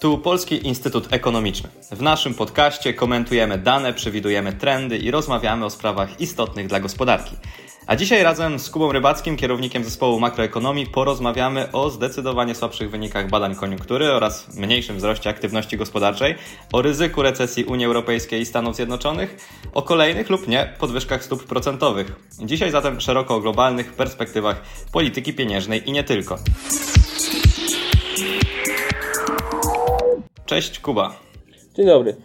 Tu Polski Instytut Ekonomiczny. W naszym podcaście komentujemy dane, przewidujemy trendy i rozmawiamy o sprawach istotnych dla gospodarki. A dzisiaj razem z Kubą Rybackim, kierownikiem zespołu makroekonomii, porozmawiamy o zdecydowanie słabszych wynikach badań koniunktury oraz mniejszym wzroście aktywności gospodarczej, o ryzyku recesji Unii Europejskiej i Stanów Zjednoczonych, o kolejnych lub nie podwyżkach stóp procentowych. Dzisiaj zatem szeroko o globalnych perspektywach polityki pieniężnej i nie tylko. Cześć Kuba. Dzień dobry.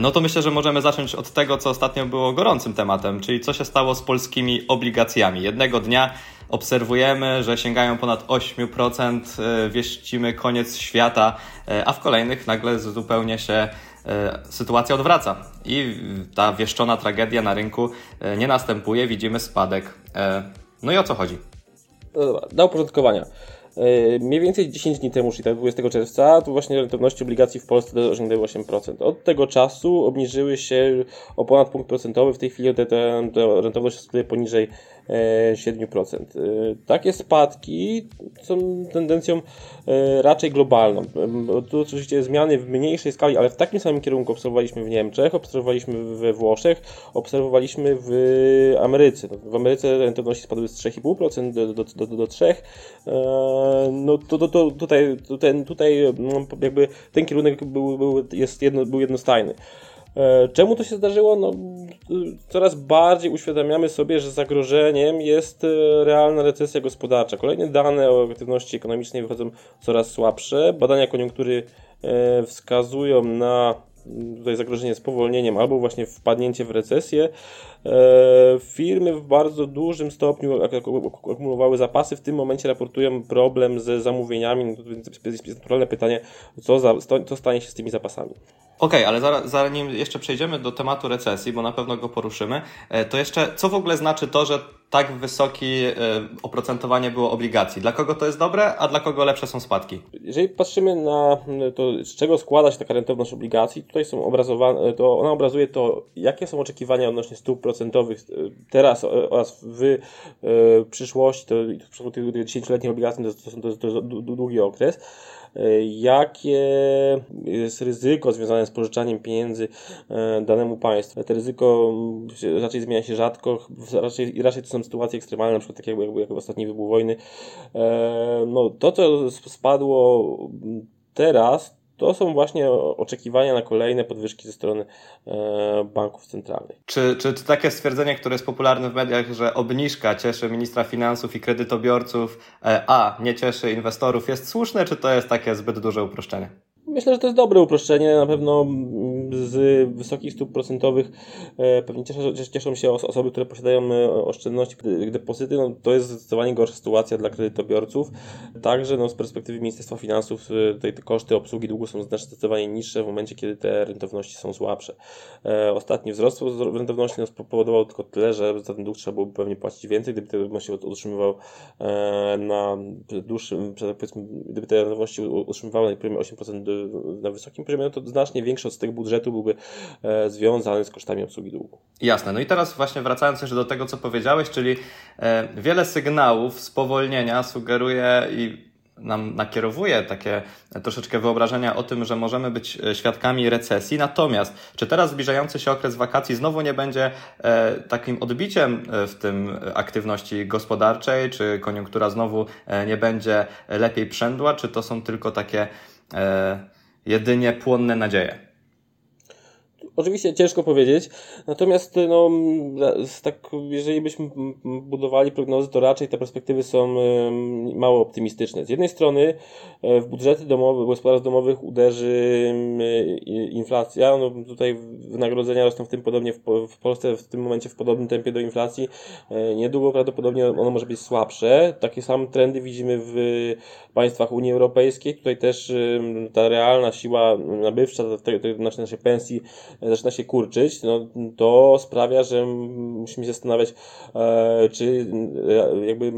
No to myślę, że możemy zacząć od tego, co ostatnio było gorącym tematem, czyli co się stało z polskimi obligacjami. Jednego dnia obserwujemy, że sięgają ponad 8%, e, wieścimy koniec świata, e, a w kolejnych nagle zupełnie się e, sytuacja odwraca i ta wieszczona tragedia na rynku nie następuje, widzimy spadek. No i o co chodzi? No dobra, do uporządkowania. E, mniej więcej 10 dni temu, czyli tak 20 czerwca, to właśnie rentowności obligacji w Polsce osiągnęły 8%. Od tego czasu obniżyły się o ponad punkt procentowy. W tej chwili rentowność jest poniżej 7%. E, takie spadki są tendencją e, raczej globalną. Tu oczywiście zmiany w mniejszej skali, ale w takim samym kierunku obserwowaliśmy w Niemczech, obserwowaliśmy we Włoszech, obserwowaliśmy w Ameryce. W Ameryce rentowności spadły z 3,5% do, do, do, do 3%. E, no to, to, to tutaj, tutaj, tutaj no, jakby ten kierunek był, był, jest jedno, był jednostajny. E, czemu to się zdarzyło? No, coraz bardziej uświadamiamy sobie, że zagrożeniem jest e, realna recesja gospodarcza. Kolejne dane o aktywności ekonomicznej wychodzą coraz słabsze. Badania koniunktury wskazują na tutaj zagrożenie spowolnieniem albo właśnie wpadnięcie w recesję. E, firmy w bardzo dużym stopniu akumulowały zapasy, w tym momencie raportują problem ze zamówieniami, no jest naturalne pytanie, co, za, co stanie się z tymi zapasami. Okej, okay, ale zanim jeszcze przejdziemy do tematu recesji, bo na pewno go poruszymy, e, to jeszcze co w ogóle znaczy to, że tak wysokie oprocentowanie było obligacji? Dla kogo to jest dobre, a dla kogo lepsze są spadki? Jeżeli patrzymy na to, z czego składa się taka rentowność obligacji, tutaj są obrazowane, to ona obrazuje to, jakie są oczekiwania odnośnie stóp procentowych e, teraz oraz w e, przyszłości, to w przypadku tych 10-letnich obligacji to, to, to, to długi okres jakie jest ryzyko związane z pożyczaniem pieniędzy e, danemu państwu. To ryzyko raczej zmienia się rzadko, raczej, raczej to są sytuacje ekstremalne, na przykład tak jak, jak, jak ostatni wybuch wojny. E, no, to, co spadło teraz, to są właśnie oczekiwania na kolejne podwyżki ze strony e, banków centralnych. Czy, czy, czy takie stwierdzenie, które jest popularne w mediach, że obniżka cieszy ministra finansów i kredytobiorców, e, a nie cieszy inwestorów, jest słuszne, czy to jest takie zbyt duże uproszczenie? Myślę, że to jest dobre uproszczenie. Na pewno z wysokich stóp procentowych e, pewnie cieszą, cieszą się osoby, które posiadają e, oszczędności, depozyty. No, to jest zdecydowanie gorsza sytuacja dla kredytobiorców. Także no, z perspektywy Ministerstwa Finansów e, tutaj te koszty obsługi długu są zdecydowanie niższe w momencie, kiedy te rentowności są słabsze. Ostatni wzrost rentowności no, spowodował tylko tyle, że za ten dług trzeba byłoby pewnie płacić więcej, gdyby te rentowności utrzymywał na dłuższym, gdyby te rentowności na poziomie 8% na wysokim poziomie, no to znacznie większy od tego budżetu byłby e, związany z kosztami obsługi długu. Jasne. No i teraz właśnie wracając jeszcze do tego, co powiedziałeś, czyli e, wiele sygnałów spowolnienia sugeruje i nam nakierowuje takie troszeczkę wyobrażenia o tym, że możemy być e, świadkami recesji. Natomiast, czy teraz zbliżający się okres wakacji znowu nie będzie e, takim odbiciem w tym aktywności gospodarczej, czy koniunktura znowu e, nie będzie lepiej przędła, czy to są tylko takie e, jedynie płonne nadzieje. Oczywiście ciężko powiedzieć, natomiast no, tak, jeżeli byśmy budowali prognozy, to raczej te perspektywy są mało optymistyczne. Z jednej strony e, w budżety domowe, gospodarstw domowych uderzy inflacja, no, tutaj wynagrodzenia rosną w tym podobnie w, Polsce w tym momencie w podobnym tempie do inflacji. Niedługo prawdopodobnie ono może być słabsze. Takie same trendy widzimy w państwach Unii Europejskiej. Tutaj też ta realna siła nabywcza, te, te, nasze, nasze pensji zaczyna się kurczyć, no, to sprawia, że musimy się zastanawiać, e, czy e, jakby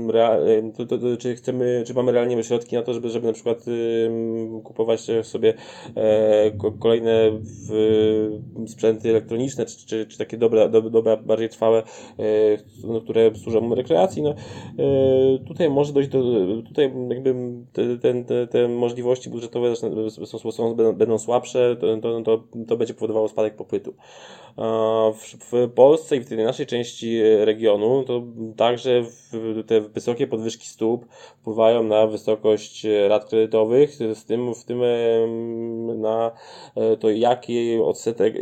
to, to, to, czy chcemy, czy mamy realnie środki na to, żeby, żeby na przykład kupować sobie kolejne sprzęty elektroniczne, czy, czy, czy takie dobre, bardziej trwałe, no, które służą rekreacji. No, tutaj może dojść do, tutaj jakby te, te, te możliwości budżetowe są, są, będą słabsze, to, to, to, to będzie powodowało spadek popytu. W, Polsce i w tej naszej części regionu to także te wysokie podwyżki stóp wpływają na wysokość rat kredytowych, z tym, w tym na e, to, jaki odsetek,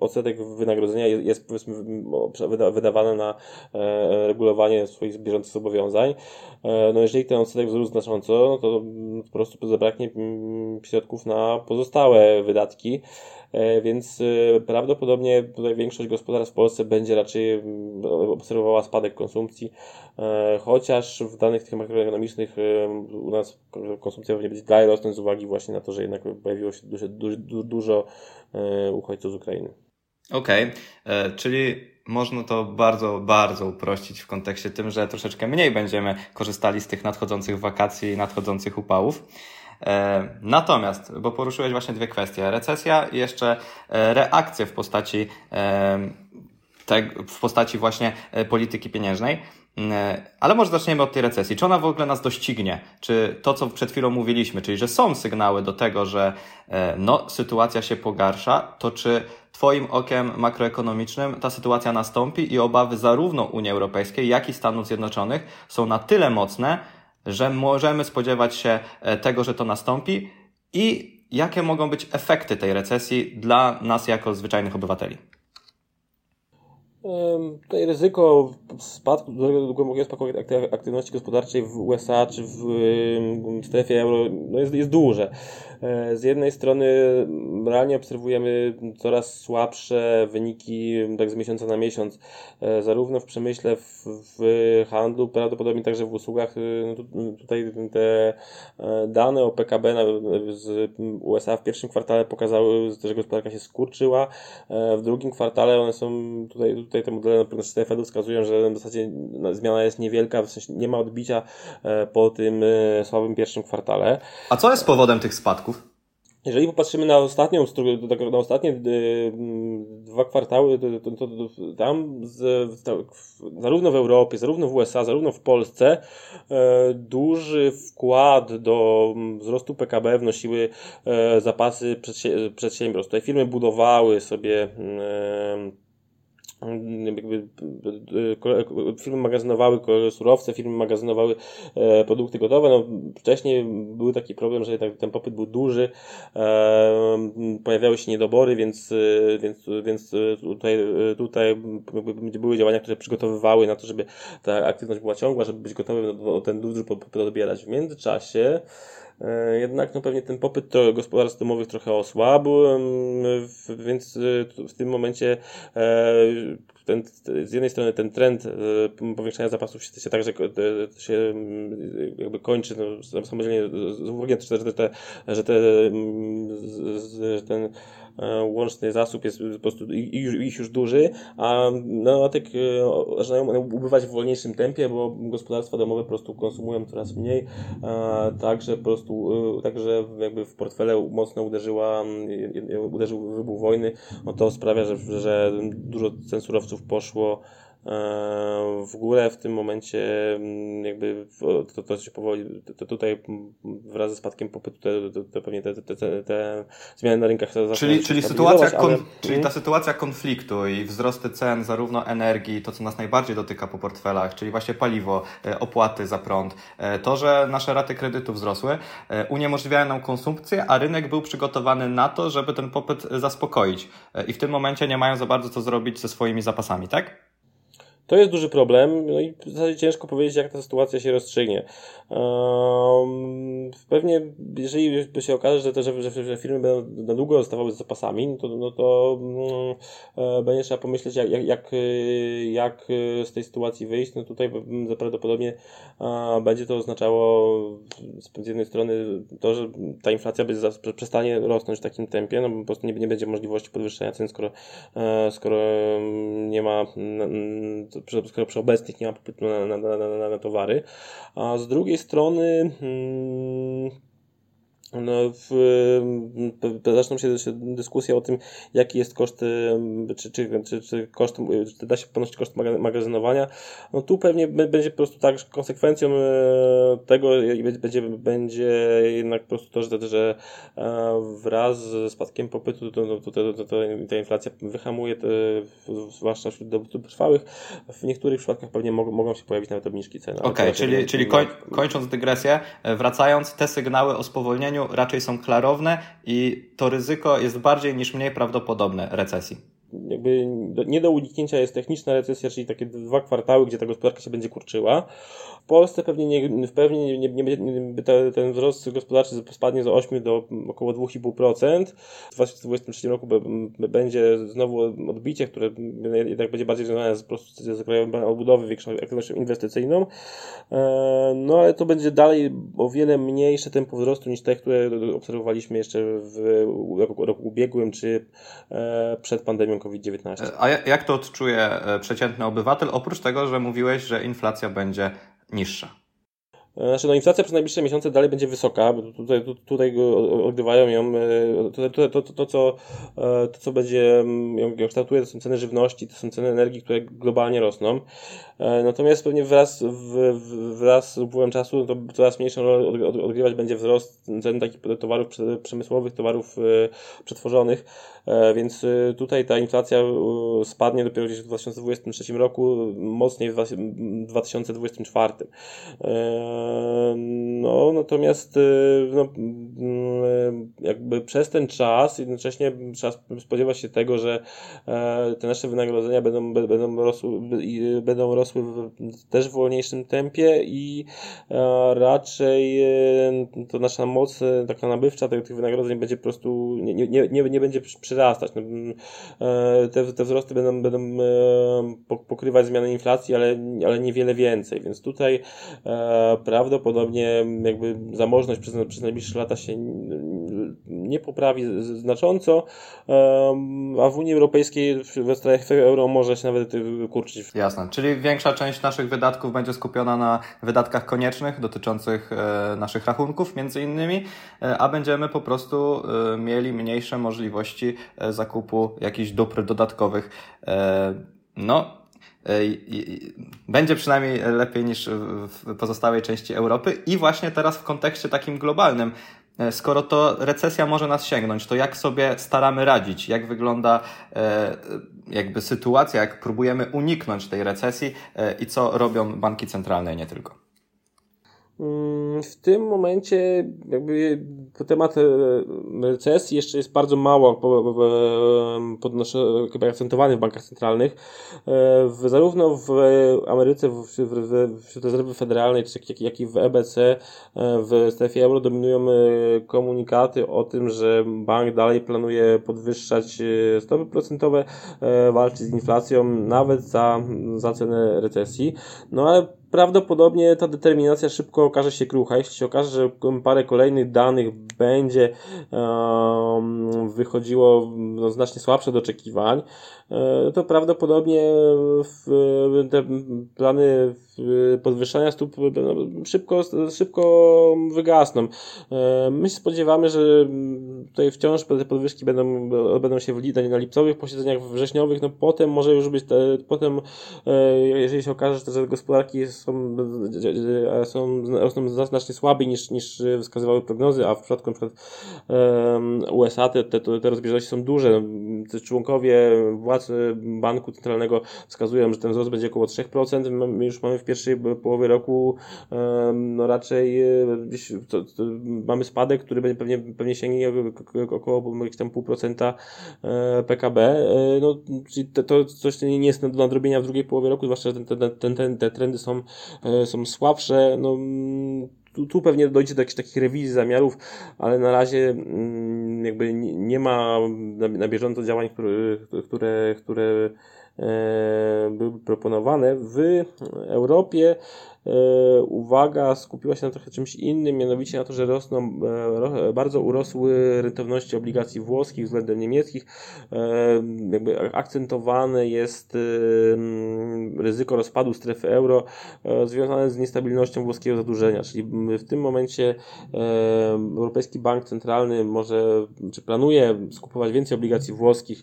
odsetek wynagrodzenia jest, powiedzmy wydawany na e, regulowanie swoich bieżących zobowiązań. E, no jeżeli ten odsetek wzrósł znacząco, no to po prostu zabraknie środków na pozostałe wydatki. E, więc e, prawdopodobnie tutaj większość gospodarstw w Polsce będzie raczej mm, obserwowała spadek konsumpcji, e, chociaż w danych tych makroekonomicznych u nas konsumpcja pewnie będzie dalej rosnąć z uwagi właśnie na to, że jednak pojawiło się dużo, dużo, dużo uchodźców z Ukrainy. Okej, okay. czyli można to bardzo, bardzo uprościć w kontekście tym, że troszeczkę mniej będziemy korzystali z tych nadchodzących wakacji i nadchodzących upałów. E, natomiast, bo poruszyłeś właśnie dwie kwestie, recesja i jeszcze e, reakcje w postaci, e, w postaci właśnie polityki pieniężnej. Ale może zaczniemy od tej recesji. Czy ona w ogóle nas doścignie? Czy to, co przed chwilą mówiliśmy, czyli że są sygnały do tego, że no, sytuacja się pogarsza, to czy Twoim okiem makroekonomicznym ta sytuacja nastąpi i obawy zarówno Unii Europejskiej, jak i Stanów Zjednoczonych są na tyle mocne, że możemy spodziewać się e, tego, że to nastąpi i jakie mogą być efekty tej recesji dla nas jako zwyczajnych obywateli. Tutaj ryzyko spadku, głębokiego spadku aktywności gospodarczej w USA czy w strefie euro no jest, jest duże. E, z jednej strony realnie obserwujemy coraz słabsze wyniki tak z miesiąca na miesiąc, e, zarówno w przemyśle, w, w handlu, prawdopodobnie także w usługach. E, no tutaj te dane o PKB z USA w pierwszym kwartale pokazały, że gospodarka się skurczyła, w drugim kwartale one są tutaj tutaj te modele na przykład Fedu wskazują, że w zasadzie zmiana jest niewielka, w sensie nie ma odbicia po tym słabym pierwszym kwartale. A co jest powodem tych spadków? Jeżeli popatrzymy na ostatnią, na ostatnie e, dwa kwartały, to, to, to, to tam z, zarówno w Europie, zarówno w USA, zarówno w Polsce e, duży wkład do wzrostu PKB wnosiły e, zapasy przedsiębiorstw. Tutaj firmy budowały sobie e, jakby firmy magazynowały surowce, firmy magazynowały e, produkty gotowe. No, wcześniej był taki problem, że ten popyt był duży, e, pojawiały się niedobory, więc, e, więc, więc tutaj, tutaj były działania, które przygotowywały na to, żeby ta aktywność była ciągła, żeby być gotowym ten duży popyt odbierać. W międzyczasie E, jednak no pewnie ten popyt gospodarstw domowych trochę osłabł, więc e, w tym momencie e, ten, z jednej strony ten trend powiększania zapasów się, się także się jakby kończy, no, samodzielnie z uwagi na to, że, te, że, te, że ten E, łączny zasób jest po prostu ich już duży, a pneumatyk no, zaczynają one ubywać w wolniejszym tempie, bo gospodarstwa domowe po prostu konsumują coraz mniej, także po prostu, e, także jakby w portfele mocno uderzyła, uderzył wybuch wojny, no to sprawia, że, że dużo cen surowców poszło E, w górę w tym momencie mm, jakby to, to się powoli, to tutaj wraz ze spadkiem popytu to, to, to pewnie te, te, te, te, zmiany na rynkach czyli, czyli, sytuacja kon, ale... czyli ta sytuacja konfliktu i wzrosty cen zarówno energii, to co nas najbardziej dotyka po portfelach, czyli właśnie paliwo, e, opłaty za prąd, e, to, że nasze raty kredytu wzrosły, uniemożliwiają nam konsumpcję, a rynek był przygotowany na to, żeby ten popyt zaspokoić i w tym momencie nie mają za bardzo co zrobić ze swoimi zapasami, tak? To jest duży problem, no i w zasadzie ciężko powiedzieć, jak ta sytuacja się rozstrzygnie. Um, pewnie, jeżeli się okaże, że, te, że, że, firmy będą na długo zostawały z zapasami, no to, no to um, będzie trzeba pomyśleć, jak, jak, jak, jak z tej sytuacji wyjść. No tutaj prawdopodobnie um, będzie to oznaczało z jednej strony to, że ta inflacja będzie, przestanie rosnąć w takim tempie, no bo po prostu nie, nie będzie możliwości podwyższenia cen, skoro, e, skoro nie ma skoro przy obecnych nie ma popytu na, na, na, na, na towary, a z drugiej strony hmm, no, w, zaczną się dyskusja o tym, jaki jest koszt, czy, czy, czy, czy koszt, czy da się ponosić koszt magazynowania. No tu pewnie będzie po prostu tak, że konsekwencją tego będzie, będzie jednak po prostu to, że, że wraz z spadkiem popytu to, to, to, to, ta inflacja wyhamuje, te, zwłaszcza wśród dowódców trwałych. W niektórych przypadkach pewnie mogą, mogą się pojawić nawet obniżki cen. Okej, okay, czyli, czyli koń, kończąc dygresję, e, wracając, te sygnały o spowolnieniu raczej są klarowne i to ryzyko jest bardziej niż mniej prawdopodobne recesji jakby nie do uniknięcia jest techniczna recesja, czyli takie dwa kwartały, gdzie ta gospodarka się będzie kurczyła. Polsce pewnie nie, pewnie nie, nie, nie, ten wzrost gospodarczy spadnie z 8 do około 2,5%. W 2023 roku będzie znowu odbicie, które jednak będzie bardziej związane z, po prostu z Krajowym Planem Odbudowy, większą aktywnością inwestycyjną. E, no ale to będzie dalej o wiele mniejsze tempo wzrostu niż te, które obserwowaliśmy jeszcze w roku, roku ubiegłym, czy e, przed pandemią COVID-19. A jak to odczuje e, przeciętny obywatel, oprócz tego, że mówiłeś, że inflacja będzie niższa? E, znaczy, no inflacja przez najbliższe miesiące dalej będzie wysoka, bo tutaj, tutaj odgrywają ją, e, to, to, to, to, co, to co będzie ją kształtuje, to są ceny żywności, to są ceny energii, które globalnie rosną. Natomiast pewnie wraz, wraz z upływem czasu to coraz mniejszą rolę odgrywać będzie wzrost cen takich towarów przemysłowych, towarów przetworzonych. E, więc e, tutaj ta inflacja e, spadnie dopiero gdzieś w 2023 roku, mocniej w 2024. No, natomiast no, jakby przez ten czas jednocześnie trzeba spodziewać się tego, że te nasze wynagrodzenia będą, będą, rosły, będą rosły w też w wolniejszym tempie i raczej to nasza moc taka nabywcza tych wynagrodzeń będzie po prostu nie, nie, nie, nie będzie przyrastać. No, e, te, te wzrosty będą, będą e, pokrywać zmiany inflacji, ale, ale niewiele więcej, więc tutaj e, prawdopodobnie jakby zamożność przez, przez najbliższe lata się nie poprawi znacząco, a w Unii Europejskiej w strefie euro może się nawet kurczyć. Jasne, czyli większa część naszych wydatków będzie skupiona na wydatkach koniecznych dotyczących naszych rachunków między innymi, a będziemy po prostu mieli mniejsze możliwości zakupu jakichś dóbr dodatkowych. E, no, e, będzie przynajmniej lepiej niż w pozostałej części Europy i właśnie teraz w kontekście takim globalnym. E, skoro to recesja może nas sięgnąć, to jak sobie staramy radzić? Jak wygląda jakby sytuacja, jak próbujemy uniknąć tej recesji i co robią banki centralne nie tylko? Mm, w tym momencie jakby temat e, recesji jeszcze jest bardzo mało podnoszony, akcentowany w bankach centralnych. E, w, zarówno w Ameryce, w, w, wśród rezerwy federalnej, jak, jak i w EBC, e, w strefie euro dominują komunikaty o tym, że bank dalej planuje podwyższać stopy procentowe, walczyć z inflacją, nawet za, za cenę recesji. No ale prawdopodobnie ta determinacja szybko okaże się krucha. Jeśli się okaże, że parę kolejnych danych będzie um, wychodziło no, znacznie słabsze do oczekiwań, E, to prawdopodobnie te plany podwyższania stóp no, szybko, szybko wygasną. E, my się spodziewamy, że tutaj wciąż te podwyżki będą, będą się w na lipcowych posiedzeniach wrześniowych, no potem może już być, te, potem e, jeżeli się okaże, że gospodarki są, są rosną znacznie słabiej niż, niż wskazywały prognozy, a w przypadku przykład USA te, te, te rozbieżności są duże, członkowie władz banku centralnego wskazują, że ten wzrost będzie około 3%. My już mamy w pierwszej połowie roku no raczej to, to mamy spadek, który będzie pewnie, pewnie sięgnie około jakiegoś tam pół procenta PKB. No, to, to coś nie jest do nadrobienia w drugiej połowie roku, zwłaszcza, że ten, ten, ten, te trendy są, są słabsze. No, tu, tu pewnie dojdzie do jakichś takich rewizji zamiarów, ale na razie mm, jakby nie ma na, na bieżąco działań, które, które, które e, były proponowane. W Europie E, uwaga skupiła się na trochę czymś innym, mianowicie na to, że rosną, e, bardzo urosły rentowności obligacji włoskich względem niemieckich. E, jakby akcentowane jest ryzyko rozpadu strefy euro związane z niestabilnością włoskiego zadłużenia, czyli w tym momencie Europejski Bank Centralny może, czy planuje skupować więcej obligacji włoskich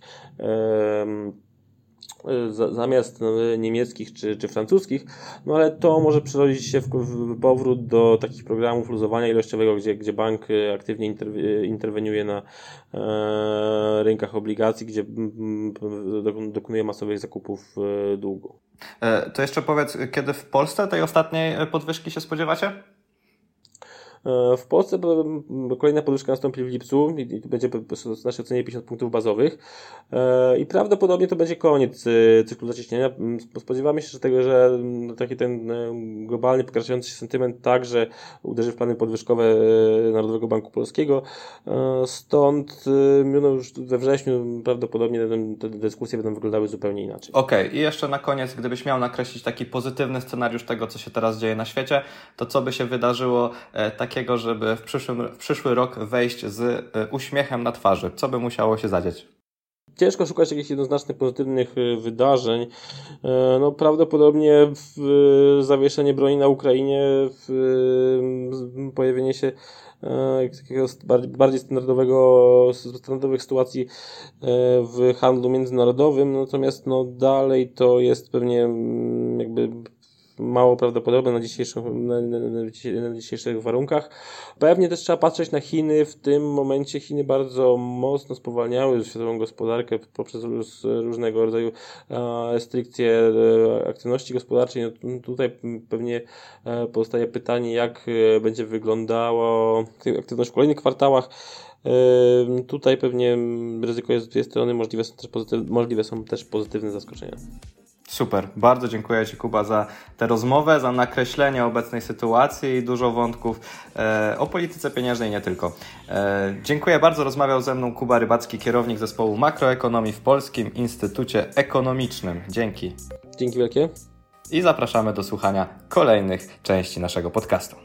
zamiast no, niemieckich czy, czy francuskich, no ale to może przerodzić się w, w powrót do takich programów luzowania ilościowego, gdzie, gdzie bank e, aktywnie interweniuje na e, rynkach obligacji, gdzie dokonuje masowych zakupów długu. E, to jeszcze powiedz, kiedy w Polsce tej ostatniej podwyżki się spodziewacie? E, w Polsce kolejna podwyżka nastąpi w lipcu i to będzie w naszej ocenie 50 punktów bazowych e, i prawdopodobnie to będzie koniec e, cyklu zacieśnienia. Spodziewamy się że tego, że taki ten globalnie pogarszający się sentyment także uderzy w plany podwyżkowe Narodowego Banku Polskiego. Stąd no już we wrześniu prawdopodobnie te dyskusje będą wyglądały zupełnie inaczej. Okej, okay. i jeszcze na koniec, gdybyś miał nakreślić taki pozytywny scenariusz tego, co się teraz dzieje na świecie, to co by się wydarzyło takie takiego, żeby w, przyszłym, w przyszły rok wejść z e, uśmiechem na twarzy? Co by musiało się zadzieć? Ciężko szukać jakichś jednoznacznych pozytywnych e, wydarzeń. E, no, prawdopodobnie zawieszenie broni na Ukrainie, pojawienie się takiego bardziej standardowego, standardowych sytuacji w handlu międzynarodowym, natomiast no dalej to jest pewnie mm, jakby mało prawdopodobne na, na, na, na, dzisiejszych warunkach. Pewnie też trzeba patrzeć na Chiny. W tym momencie Chiny bardzo mocno spowalniały światową gospodarkę poprzez różnego rodzaju restrykcje e, aktywności gospodarczej. No, tutaj pewnie e, pozostaje pytanie, jak e, będzie wyglądało aktywność w kolejnych kwartałach. Tutaj pewnie ryzyko jest z dwie strony, możliwe są też pozytywne, możliwe są też pozytywne zaskoczenia. Super, bardzo dziękuję Ci Kuba za tę rozmowę, za nakreślenie obecnej sytuacji i dużo wątków e, o polityce pieniężnej nie tylko. E, dziękuję bardzo, rozmawiał ze mną Kuba Rybacki, kierownik zespołu makroekonomii w Polskim Instytucie Ekonomicznym. Dzięki. Dzięki wielkie. I zapraszamy do słuchania kolejnych części naszego podcastu.